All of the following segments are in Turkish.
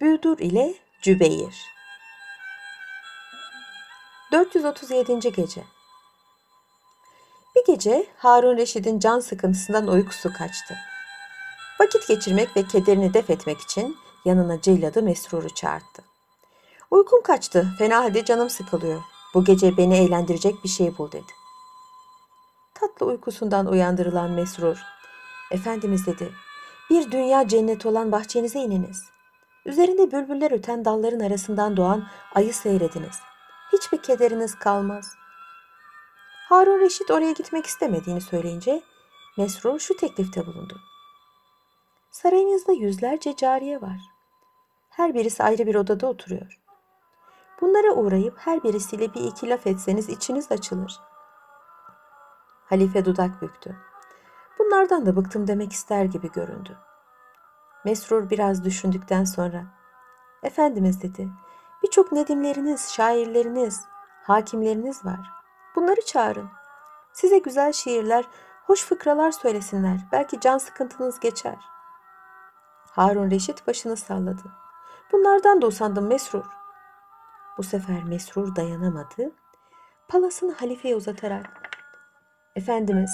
Büdür ile Cübeyr 437. Gece Bir gece Harun Reşid'in can sıkıntısından uykusu kaçtı. Vakit geçirmek ve kederini def etmek için yanına celladı Mesrur'u çağırdı. Uykum kaçtı, fena halde canım sıkılıyor. Bu gece beni eğlendirecek bir şey bul dedi. Tatlı uykusundan uyandırılan Mesrur, Efendimiz dedi, bir dünya cennet olan bahçenize ininiz. Üzerinde bülbüller öten dalların arasından doğan ayı seyrediniz. Hiçbir kederiniz kalmaz. Harun Reşit oraya gitmek istemediğini söyleyince Mesrur şu teklifte bulundu. Sarayınızda yüzlerce cariye var. Her birisi ayrı bir odada oturuyor. Bunlara uğrayıp her birisiyle bir iki laf etseniz içiniz açılır. Halife dudak büktü. Bunlardan da bıktım demek ister gibi göründü. Mesrur biraz düşündükten sonra Efendimiz dedi, birçok nedimleriniz, şairleriniz, hakimleriniz var. Bunları çağırın. Size güzel şiirler, hoş fıkralar söylesinler. Belki can sıkıntınız geçer. Harun Reşit başını salladı. Bunlardan da usandım Mesrur. Bu sefer Mesrur dayanamadı. Palasını halifeye uzatarak Efendimiz,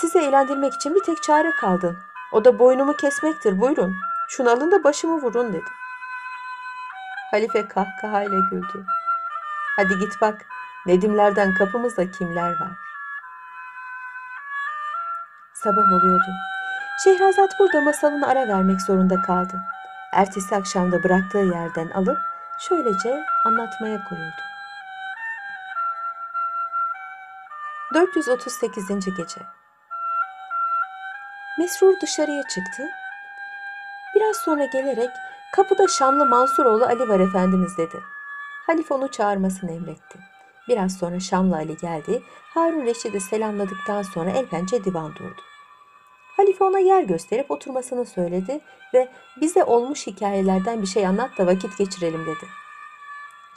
sizi eğlendirmek için bir tek çare kaldı. O da boynumu kesmektir buyurun. Şunu alın da başımı vurun dedi. Halife kahkahayla güldü. Hadi git bak Nedimlerden kapımızda kimler var? Sabah oluyordu. Şehrazat burada masalını ara vermek zorunda kaldı. Ertesi akşamda bıraktığı yerden alıp şöylece anlatmaya koyuldu. 438. Gece Mesrur dışarıya çıktı. Biraz sonra gelerek kapıda Şamlı Mansuroğlu Ali var efendimiz dedi. Halife onu çağırmasını emretti. Biraz sonra Şamlı Ali geldi. Harun Reşid'i selamladıktan sonra el pençe divan durdu. Halife ona yer gösterip oturmasını söyledi ve bize olmuş hikayelerden bir şey anlat da vakit geçirelim dedi.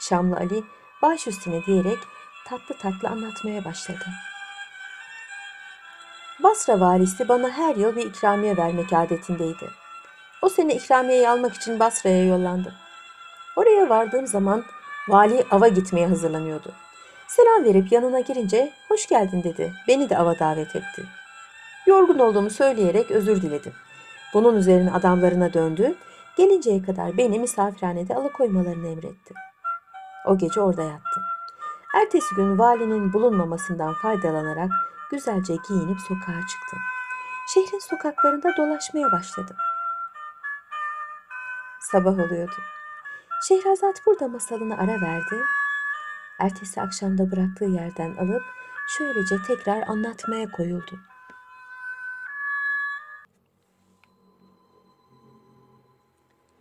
Şamlı Ali baş üstüne diyerek tatlı tatlı anlatmaya başladı. Basra valisi bana her yıl bir ikramiye vermek adetindeydi. O sene ikramiyeyi almak için Basra'ya yollandım. Oraya vardığım zaman vali ava gitmeye hazırlanıyordu. Selam verip yanına girince hoş geldin dedi. Beni de ava davet etti. Yorgun olduğumu söyleyerek özür diledim. Bunun üzerine adamlarına döndü. Gelinceye kadar beni misafirhanede alıkoymalarını emretti. O gece orada yattım. Ertesi gün valinin bulunmamasından faydalanarak güzelce giyinip sokağa çıktım. Şehrin sokaklarında dolaşmaya başladım. Sabah oluyordu. Şehrazat burada masalını ara verdi. Ertesi akşamda bıraktığı yerden alıp şöylece tekrar anlatmaya koyuldu.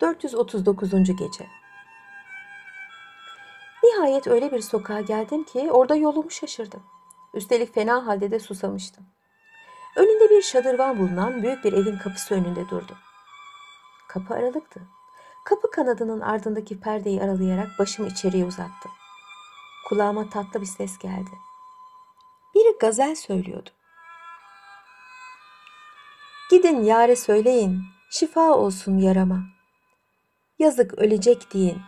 ...439. Gece Nihayet öyle bir sokağa geldim ki orada yolumu şaşırdım. Üstelik fena halde de susamıştım. Önünde bir şadırvan bulunan büyük bir evin kapısı önünde durdum. Kapı aralıktı. Kapı kanadının ardındaki perdeyi aralayarak başımı içeriye uzattım. Kulağıma tatlı bir ses geldi. Biri gazel söylüyordu. Gidin yare söyleyin, şifa olsun yarama. Yazık ölecek deyin,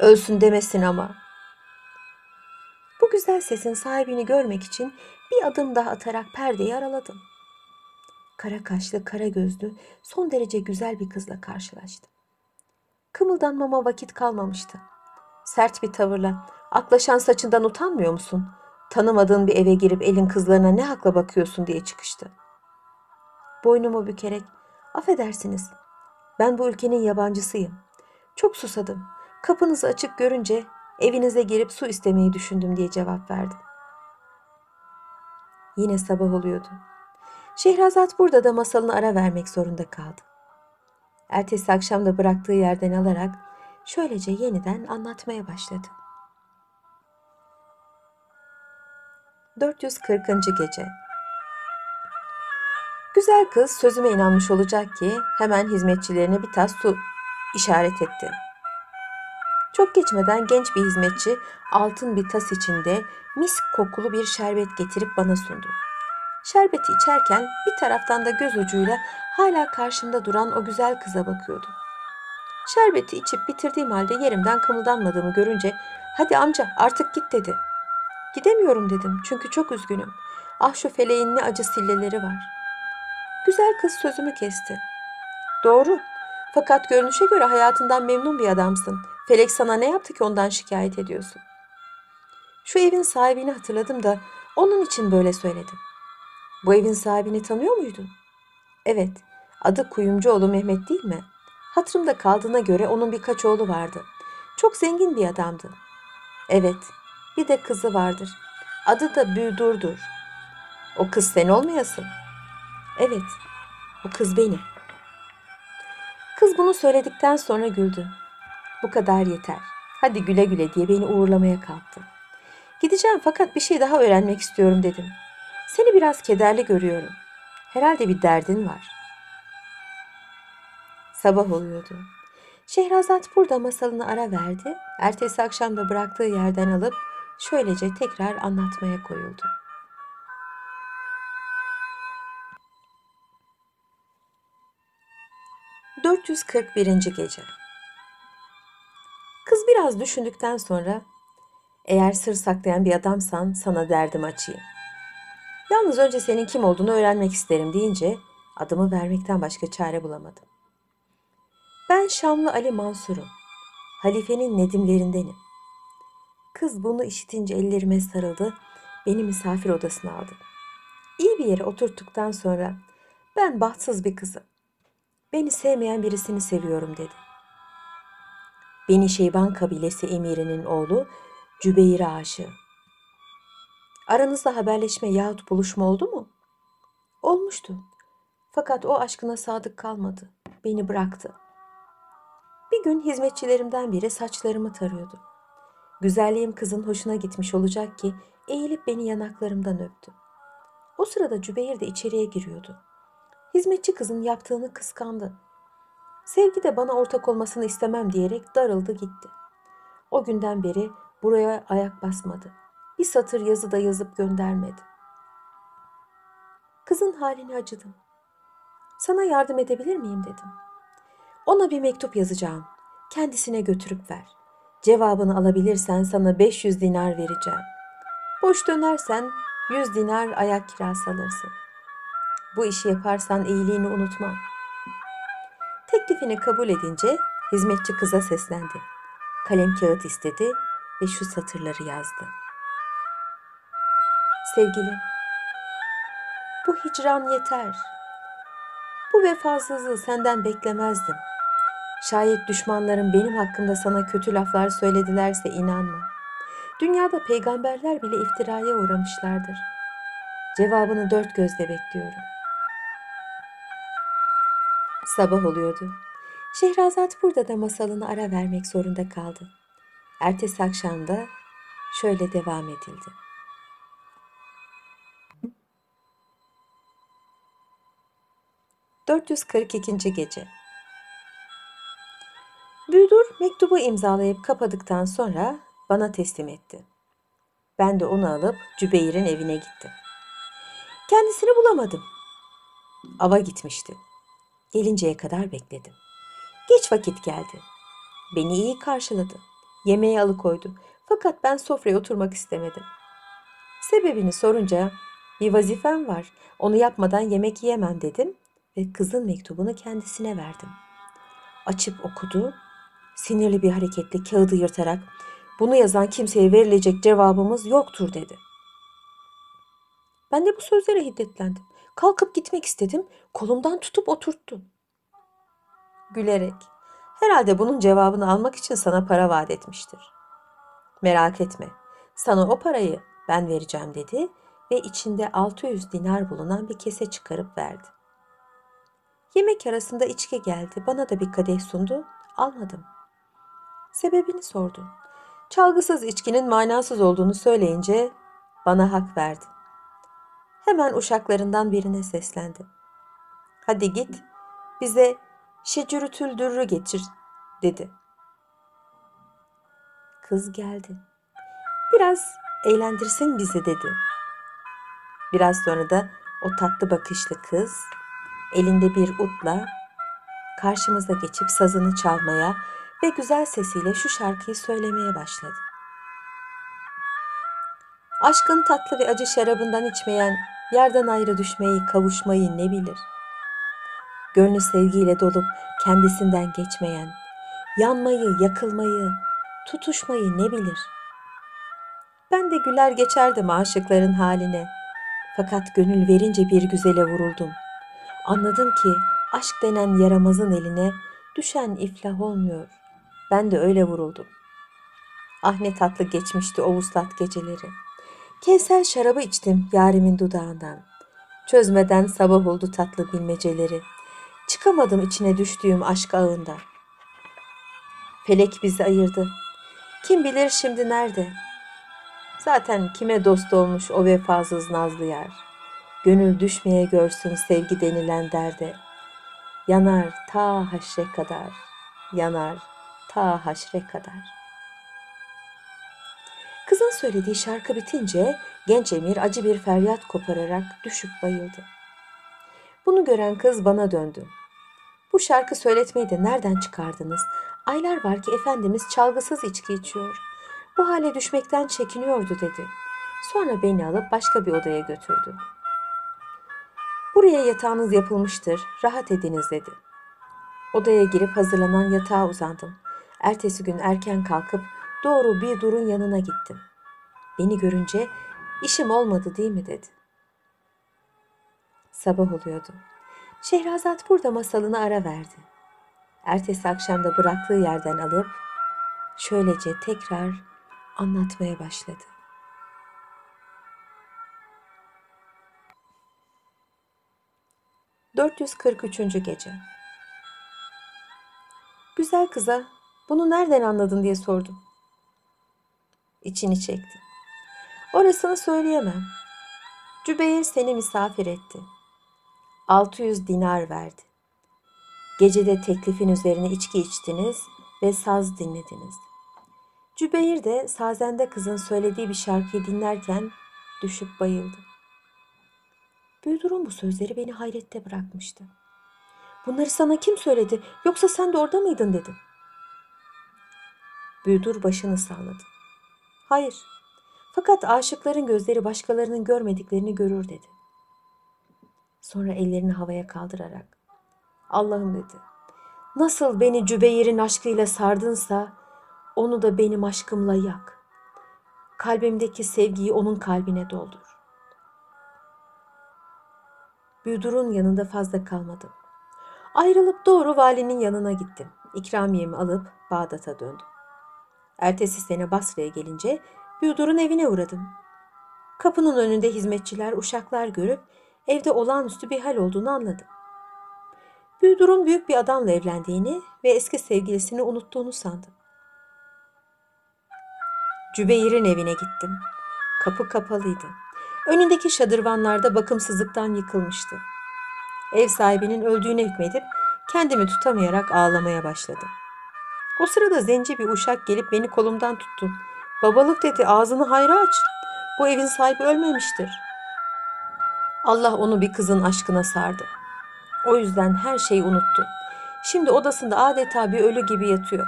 ölsün demesin ama. Bu güzel sesin sahibini görmek için bir adım daha atarak perdeyi araladım. Kara kaşlı, kara gözlü, son derece güzel bir kızla karşılaştım. Kımıldanmama vakit kalmamıştı. Sert bir tavırla, aklaşan saçından utanmıyor musun? Tanımadığın bir eve girip elin kızlarına ne hakla bakıyorsun diye çıkıştı. Boynumu bükerek, affedersiniz, ben bu ülkenin yabancısıyım. Çok susadım. Kapınızı açık görünce evinize girip su istemeyi düşündüm diye cevap verdi. Yine sabah oluyordu. Şehrazat burada da masalını ara vermek zorunda kaldı. Ertesi akşam da bıraktığı yerden alarak şöylece yeniden anlatmaya başladı. 440. Gece Güzel kız sözüme inanmış olacak ki hemen hizmetçilerine bir tas su işaret etti. Çok geçmeden genç bir hizmetçi altın bir tas içinde mis kokulu bir şerbet getirip bana sundu. Şerbeti içerken bir taraftan da göz ucuyla hala karşımda duran o güzel kıza bakıyordu. Şerbeti içip bitirdiğim halde yerimden kımıldanmadığımı görünce hadi amca artık git dedi. Gidemiyorum dedim çünkü çok üzgünüm. Ah şu feleğin ne acı silleleri var. Güzel kız sözümü kesti. Doğru. Fakat görünüşe göre hayatından memnun bir adamsın. Felek sana ne yaptı ki ondan şikayet ediyorsun? Şu evin sahibini hatırladım da onun için böyle söyledim. Bu evin sahibini tanıyor muydun? Evet, adı Kuyumcuoğlu Mehmet değil mi? Hatırımda kaldığına göre onun birkaç oğlu vardı. Çok zengin bir adamdı. Evet, bir de kızı vardır. Adı da Büdur'dur. O kız sen olmayasın. Evet, o kız benim. Kız bunu söyledikten sonra güldü. Bu kadar yeter. Hadi güle güle diye beni uğurlamaya kalktı. Gideceğim fakat bir şey daha öğrenmek istiyorum dedim. Seni biraz kederli görüyorum. Herhalde bir derdin var. Sabah oluyordu. Şehrazat burada masalını ara verdi. Ertesi akşam da bıraktığı yerden alıp şöylece tekrar anlatmaya koyuldu. ...441. Gece biraz düşündükten sonra... ...eğer sır saklayan bir adamsan sana derdim açayım. Yalnız önce senin kim olduğunu öğrenmek isterim deyince... ...adımı vermekten başka çare bulamadım. Ben Şamlı Ali Mansur'um. Halifenin nedimlerindenim. Kız bunu işitince ellerime sarıldı, beni misafir odasına aldı. İyi bir yere oturttuktan sonra ben bahtsız bir kızım. Beni sevmeyen birisini seviyorum dedi. Beni Şeyban kabilesi emirinin oğlu Cübeyir'e aşığı. Aranızda haberleşme yahut buluşma oldu mu? Olmuştu. Fakat o aşkına sadık kalmadı. Beni bıraktı. Bir gün hizmetçilerimden biri saçlarımı tarıyordu. Güzelliğim kızın hoşuna gitmiş olacak ki eğilip beni yanaklarımdan öptü. O sırada Cübeyr de içeriye giriyordu. Hizmetçi kızın yaptığını kıskandı. Sevgi de bana ortak olmasını istemem diyerek darıldı gitti. O günden beri buraya ayak basmadı. Bir satır yazı da yazıp göndermedi. Kızın halini acıdım. Sana yardım edebilir miyim dedim. Ona bir mektup yazacağım. Kendisine götürüp ver. Cevabını alabilirsen sana 500 dinar vereceğim. Boş dönersen 100 dinar ayak kirası alırsın. Bu işi yaparsan iyiliğini unutmam. Teklifini kabul edince hizmetçi kıza seslendi. Kalem kağıt istedi ve şu satırları yazdı. Sevgilim, bu hicran yeter. Bu vefasızlığı senden beklemezdim. Şayet düşmanlarım benim hakkımda sana kötü laflar söyledilerse inanma. Dünyada peygamberler bile iftiraya uğramışlardır. Cevabını dört gözle bekliyorum. Sabah oluyordu. Şehrazat burada da masalını ara vermek zorunda kaldı. Ertesi akşam da şöyle devam edildi. ...442. Gece Büyüdür mektubu imzalayıp kapadıktan sonra bana teslim etti. Ben de onu alıp Cübeyr'in evine gittim. Kendisini bulamadım. Ava gitmişti. Gelinceye kadar bekledim. Geç vakit geldi. Beni iyi karşıladı. Yemeğe alıkoydu. Fakat ben sofraya oturmak istemedim. Sebebini sorunca bir vazifem var. Onu yapmadan yemek yiyemem dedim ve kızın mektubunu kendisine verdim. Açıp okudu Sinirli bir hareketle kağıdı yırtarak bunu yazan kimseye verilecek cevabımız yoktur dedi. Ben de bu sözlere hiddetlendim. Kalkıp gitmek istedim. Kolumdan tutup oturttu. Gülerek, herhalde bunun cevabını almak için sana para vaat etmiştir. Merak etme, sana o parayı ben vereceğim dedi ve içinde 600 dinar bulunan bir kese çıkarıp verdi. Yemek arasında içki geldi. Bana da bir kadeh sundu. Almadım. Sebebini sordu. Çalgısız içkinin manasız olduğunu söyleyince bana hak verdi. Hemen uşaklarından birine seslendi. Hadi git bize şecürütül dürrü getir dedi. Kız geldi. Biraz eğlendirsin bizi dedi. Biraz sonra da o tatlı bakışlı kız elinde bir utla karşımıza geçip sazını çalmaya ve güzel sesiyle şu şarkıyı söylemeye başladı. Aşkın tatlı ve acı şarabından içmeyen, yerden ayrı düşmeyi, kavuşmayı ne bilir? Gönlü sevgiyle dolup kendisinden geçmeyen, yanmayı, yakılmayı, tutuşmayı ne bilir? Ben de güler geçerdim aşıkların haline. Fakat gönül verince bir güzele vuruldum. Anladım ki aşk denen yaramazın eline düşen iflah olmuyor. Ben de öyle vuruldum. Ah ne tatlı geçmişti o vuslat geceleri. Kevser şarabı içtim yarimin dudağından. Çözmeden sabah oldu tatlı bilmeceleri. Çıkamadım içine düştüğüm aşk ağında. Felek bizi ayırdı. Kim bilir şimdi nerede? Zaten kime dost olmuş o vefasız nazlı yer. Gönül düşmeye görsün sevgi denilen derde. Yanar ta haşre kadar, yanar ta haşre kadar. Kızın söylediği şarkı bitince genç emir acı bir feryat kopararak düşüp bayıldı. Bunu gören kız bana döndü. Bu şarkı söyletmeyi de nereden çıkardınız? Aylar var ki Efendimiz çalgısız içki içiyor. Bu hale düşmekten çekiniyordu dedi. Sonra beni alıp başka bir odaya götürdü. Buraya yatağınız yapılmıştır, rahat ediniz dedi. Odaya girip hazırlanan yatağa uzandım. Ertesi gün erken kalkıp doğru bir durun yanına gittim. Beni görünce işim olmadı değil mi dedi. Sabah oluyordu. Şehrazat burada masalını ara verdi. Ertesi akşam da bıraktığı yerden alıp şöylece tekrar anlatmaya başladı. ...443. Gece Güzel kıza bunu nereden anladın diye sordum. İçini çekti. Orasını söyleyemem. Cübeyr seni misafir etti. 600 dinar verdi. Gecede teklifin üzerine içki içtiniz ve saz dinlediniz. Cübeyr de sazende kızın söylediği bir şarkıyı dinlerken düşüp bayıldı. Büyüdür'ün bu sözleri beni hayrette bırakmıştı. Bunları sana kim söyledi yoksa sen de orada mıydın dedim. Büyüdür başını salladı. Hayır. Fakat aşıkların gözleri başkalarının görmediklerini görür dedi. Sonra ellerini havaya kaldırarak Allah'ım dedi. Nasıl beni Cübeyr'in aşkıyla sardınsa onu da benim aşkımla yak. Kalbimdeki sevgiyi onun kalbine doldur. Büyüdur'un yanında fazla kalmadım. Ayrılıp doğru valinin yanına gittim. İkramiyemi alıp Bağdat'a döndüm. Ertesi sene Basra'ya gelince Büyüdur'un evine uğradım. Kapının önünde hizmetçiler, uşaklar görüp evde olağanüstü bir hal olduğunu anladım. Büyüdur'un büyük bir adamla evlendiğini ve eski sevgilisini unuttuğunu sandım. Cübeyr'in evine gittim. Kapı kapalıydı. Önündeki şadırvanlarda bakımsızlıktan yıkılmıştı. Ev sahibinin öldüğüne hükmedip kendimi tutamayarak ağlamaya başladım. O sırada zenci bir uşak gelip beni kolumdan tuttu. Babalık dedi ağzını hayra aç. Bu evin sahibi ölmemiştir. Allah onu bir kızın aşkına sardı. O yüzden her şeyi unuttu. Şimdi odasında adeta bir ölü gibi yatıyor.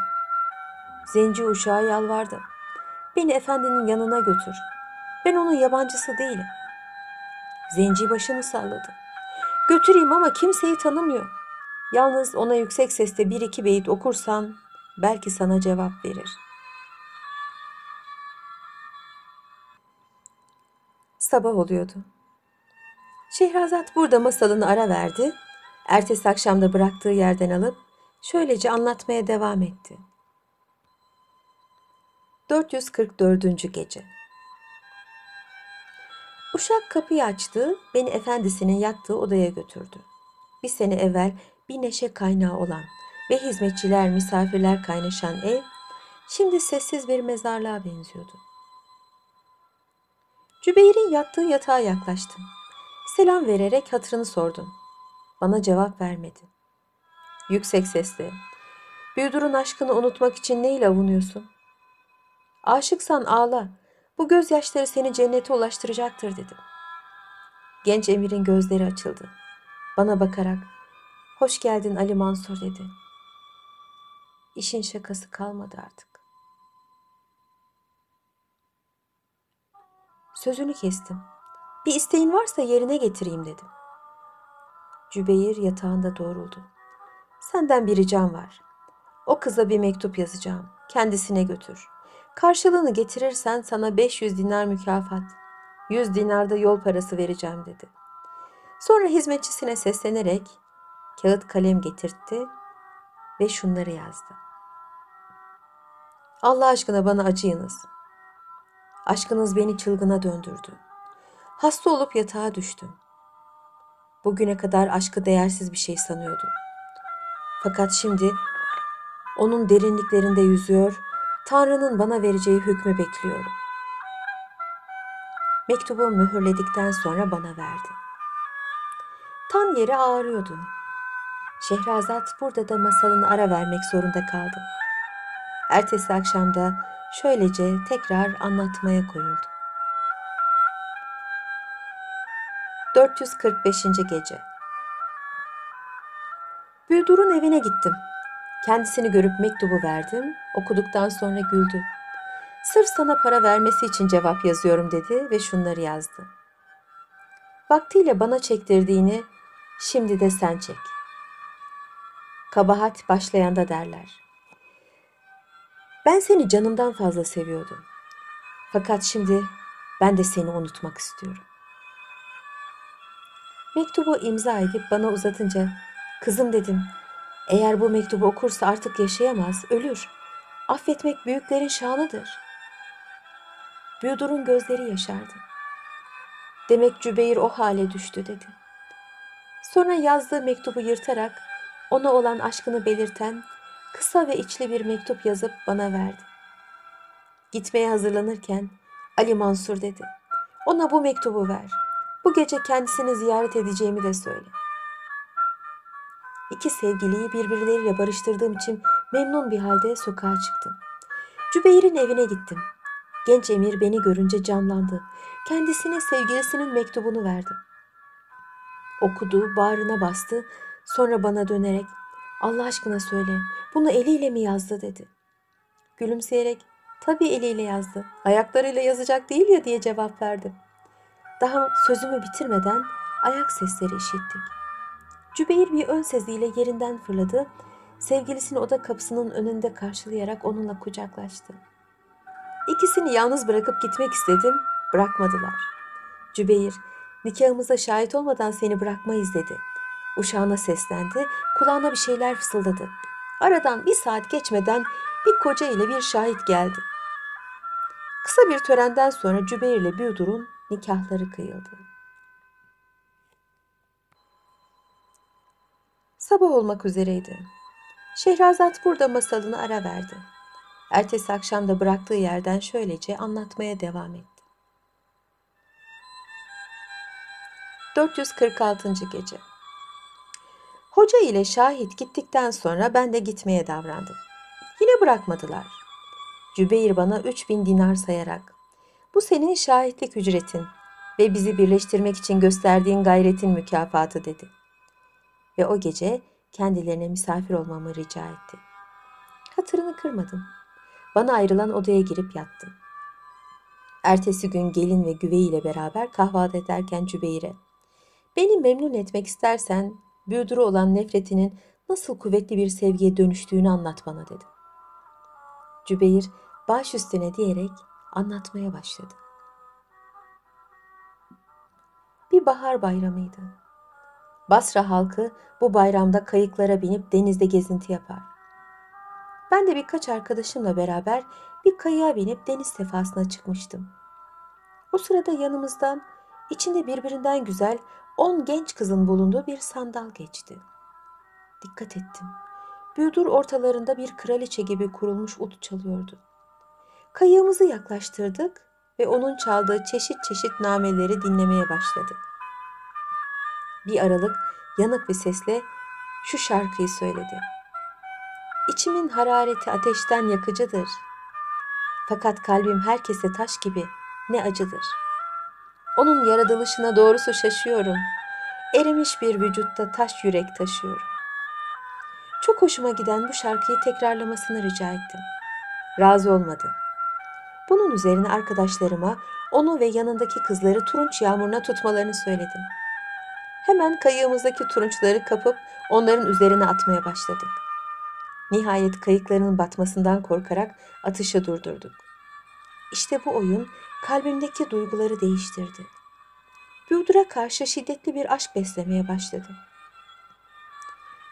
Zenci uşağa yalvardı. Beni efendinin yanına götür. Ben onun yabancısı değilim. Zenci başını salladı. Götüreyim ama kimseyi tanımıyor. Yalnız ona yüksek sesle bir iki beyit okursan belki sana cevap verir. Sabah oluyordu. Şehrazat burada masalını ara verdi. Ertesi akşamda bıraktığı yerden alıp şöylece anlatmaya devam etti. 444. Gece Uşak kapıyı açtı, beni efendisinin yattığı odaya götürdü. Bir sene evvel bir neşe kaynağı olan ve hizmetçiler, misafirler kaynaşan ev, şimdi sessiz bir mezarlığa benziyordu. Cübeyr'in yattığı yatağa yaklaştım. Selam vererek hatırını sordum. Bana cevap vermedi. Yüksek sesle, Büyüdür'ün aşkını unutmak için neyle avunuyorsun? Aşıksan ağla, bu gözyaşları seni cennete ulaştıracaktır dedim. Genç emirin gözleri açıldı. Bana bakarak, Hoş geldin Ali Mansur dedi. İşin şakası kalmadı artık. Sözünü kestim. Bir isteğin varsa yerine getireyim dedim. Cübeyr yatağında doğruldu. Senden bir ricam var. O kıza bir mektup yazacağım. Kendisine götür. Karşılığını getirirsen sana 500 dinar mükafat, 100 dinar da yol parası vereceğim dedi. Sonra hizmetçisine seslenerek kağıt kalem getirtti ve şunları yazdı. Allah aşkına bana acıyınız. Aşkınız beni çılgına döndürdü. Hasta olup yatağa düştüm. Bugüne kadar aşkı değersiz bir şey sanıyordum. Fakat şimdi onun derinliklerinde yüzüyor, Tanrı'nın bana vereceği hükmü bekliyorum. Mektubu mühürledikten sonra bana verdi. Tan yeri ağrıyordu. Şehrazat burada da masalını ara vermek zorunda kaldı. Ertesi akşamda şöylece tekrar anlatmaya koyuldu. 445. Gece Büldur'un evine gittim. Kendisini görüp mektubu verdim. Okuduktan sonra güldü. Sırf sana para vermesi için cevap yazıyorum dedi ve şunları yazdı. Vaktiyle bana çektirdiğini şimdi de sen çek. Kabahat başlayanda derler. Ben seni canımdan fazla seviyordum. Fakat şimdi ben de seni unutmak istiyorum. Mektubu imza edip bana uzatınca kızım dedim eğer bu mektubu okursa artık yaşayamaz, ölür. Affetmek büyüklerin şanıdır. Büyüdur'un gözleri yaşardı. Demek Cübeyr o hale düştü dedi. Sonra yazdığı mektubu yırtarak ona olan aşkını belirten kısa ve içli bir mektup yazıp bana verdi. Gitmeye hazırlanırken Ali Mansur dedi. Ona bu mektubu ver. Bu gece kendisini ziyaret edeceğimi de söyle. İki sevgiliyi birbirleriyle barıştırdığım için memnun bir halde sokağa çıktım. Cübeyr'in evine gittim. Genç emir beni görünce canlandı. Kendisine sevgilisinin mektubunu verdi. Okudu, bağrına bastı. Sonra bana dönerek Allah aşkına söyle bunu eliyle mi yazdı dedi. Gülümseyerek tabii eliyle yazdı. Ayaklarıyla yazacak değil ya diye cevap verdim. Daha sözümü bitirmeden ayak sesleri işittik. Cübeyr bir ön seziyle yerinden fırladı. Sevgilisini oda kapısının önünde karşılayarak onunla kucaklaştı. İkisini yalnız bırakıp gitmek istedim. Bırakmadılar. Cübeyr, nikahımıza şahit olmadan seni bırakmayız dedi. Uşağına seslendi, kulağına bir şeyler fısıldadı. Aradan bir saat geçmeden bir koca ile bir şahit geldi. Kısa bir törenden sonra Cübeyr ile Büdur'un nikahları kıyıldı. Sabah olmak üzereydi. Şehrazat burada masalını ara verdi. Ertesi akşam da bıraktığı yerden şöylece anlatmaya devam etti. 446. Gece Hoca ile şahit gittikten sonra ben de gitmeye davrandım. Yine bırakmadılar. Cübeyr bana 3000 dinar sayarak bu senin şahitlik ücretin ve bizi birleştirmek için gösterdiğin gayretin mükafatı dedi ve o gece kendilerine misafir olmamı rica etti. Hatırını kırmadım. Bana ayrılan odaya girip yattım. Ertesi gün gelin ve güvey ile beraber kahvaltı ederken Cübeyr'e Beni memnun etmek istersen büyüdürü olan nefretinin nasıl kuvvetli bir sevgiye dönüştüğünü anlat bana dedim. Cübeyr baş üstüne diyerek anlatmaya başladı. Bir bahar bayramıydı. Basra halkı bu bayramda kayıklara binip denizde gezinti yapar. Ben de birkaç arkadaşımla beraber bir kayığa binip deniz sefasına çıkmıştım. O sırada yanımızdan içinde birbirinden güzel on genç kızın bulunduğu bir sandal geçti. Dikkat ettim. Büyüdur ortalarında bir kraliçe gibi kurulmuş ut çalıyordu. Kayığımızı yaklaştırdık ve onun çaldığı çeşit çeşit nameleri dinlemeye başladık. Bir aralık yanık bir sesle şu şarkıyı söyledi. İçimin harareti ateşten yakıcıdır. Fakat kalbim herkese taş gibi ne acıdır. Onun yaratılışına doğrusu şaşıyorum. Erimiş bir vücutta taş yürek taşıyorum. Çok hoşuma giden bu şarkıyı tekrarlamasını rica ettim. Razı olmadı. Bunun üzerine arkadaşlarıma onu ve yanındaki kızları turunç yağmuruna tutmalarını söyledim. Hemen kayığımızdaki turunçları kapıp onların üzerine atmaya başladık. Nihayet kayıklarının batmasından korkarak atışı durdurduk. İşte bu oyun kalbimdeki duyguları değiştirdi. Büyüdür'e karşı şiddetli bir aşk beslemeye başladım.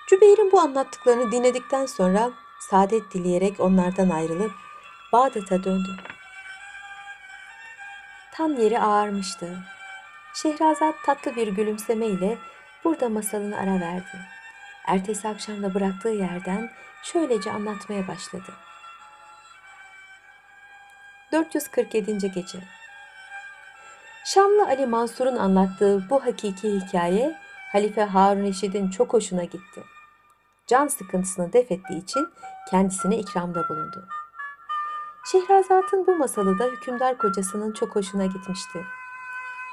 Cübeyr'in bu anlattıklarını dinledikten sonra saadet dileyerek onlardan ayrılıp Bağdat'a döndüm. Tan yeri ağarmıştı. Şehrazat tatlı bir gülümsemeyle burada masalını ara verdi. Ertesi akşam da bıraktığı yerden şöylece anlatmaya başladı. 447. Gece Şamlı Ali Mansur'un anlattığı bu hakiki hikaye Halife Harun Reşid'in çok hoşuna gitti. Can sıkıntısını def ettiği için kendisine ikramda bulundu. Şehrazat'ın bu masalı da hükümdar kocasının çok hoşuna gitmişti.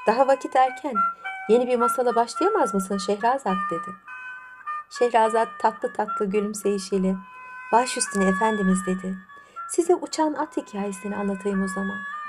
Daha vakit erken, yeni bir masala başlayamaz mısın Şehrazat dedi. Şehrazat tatlı tatlı gülümseyişiyle, baş üstüne efendimiz dedi. Size uçan at hikayesini anlatayım o zaman.''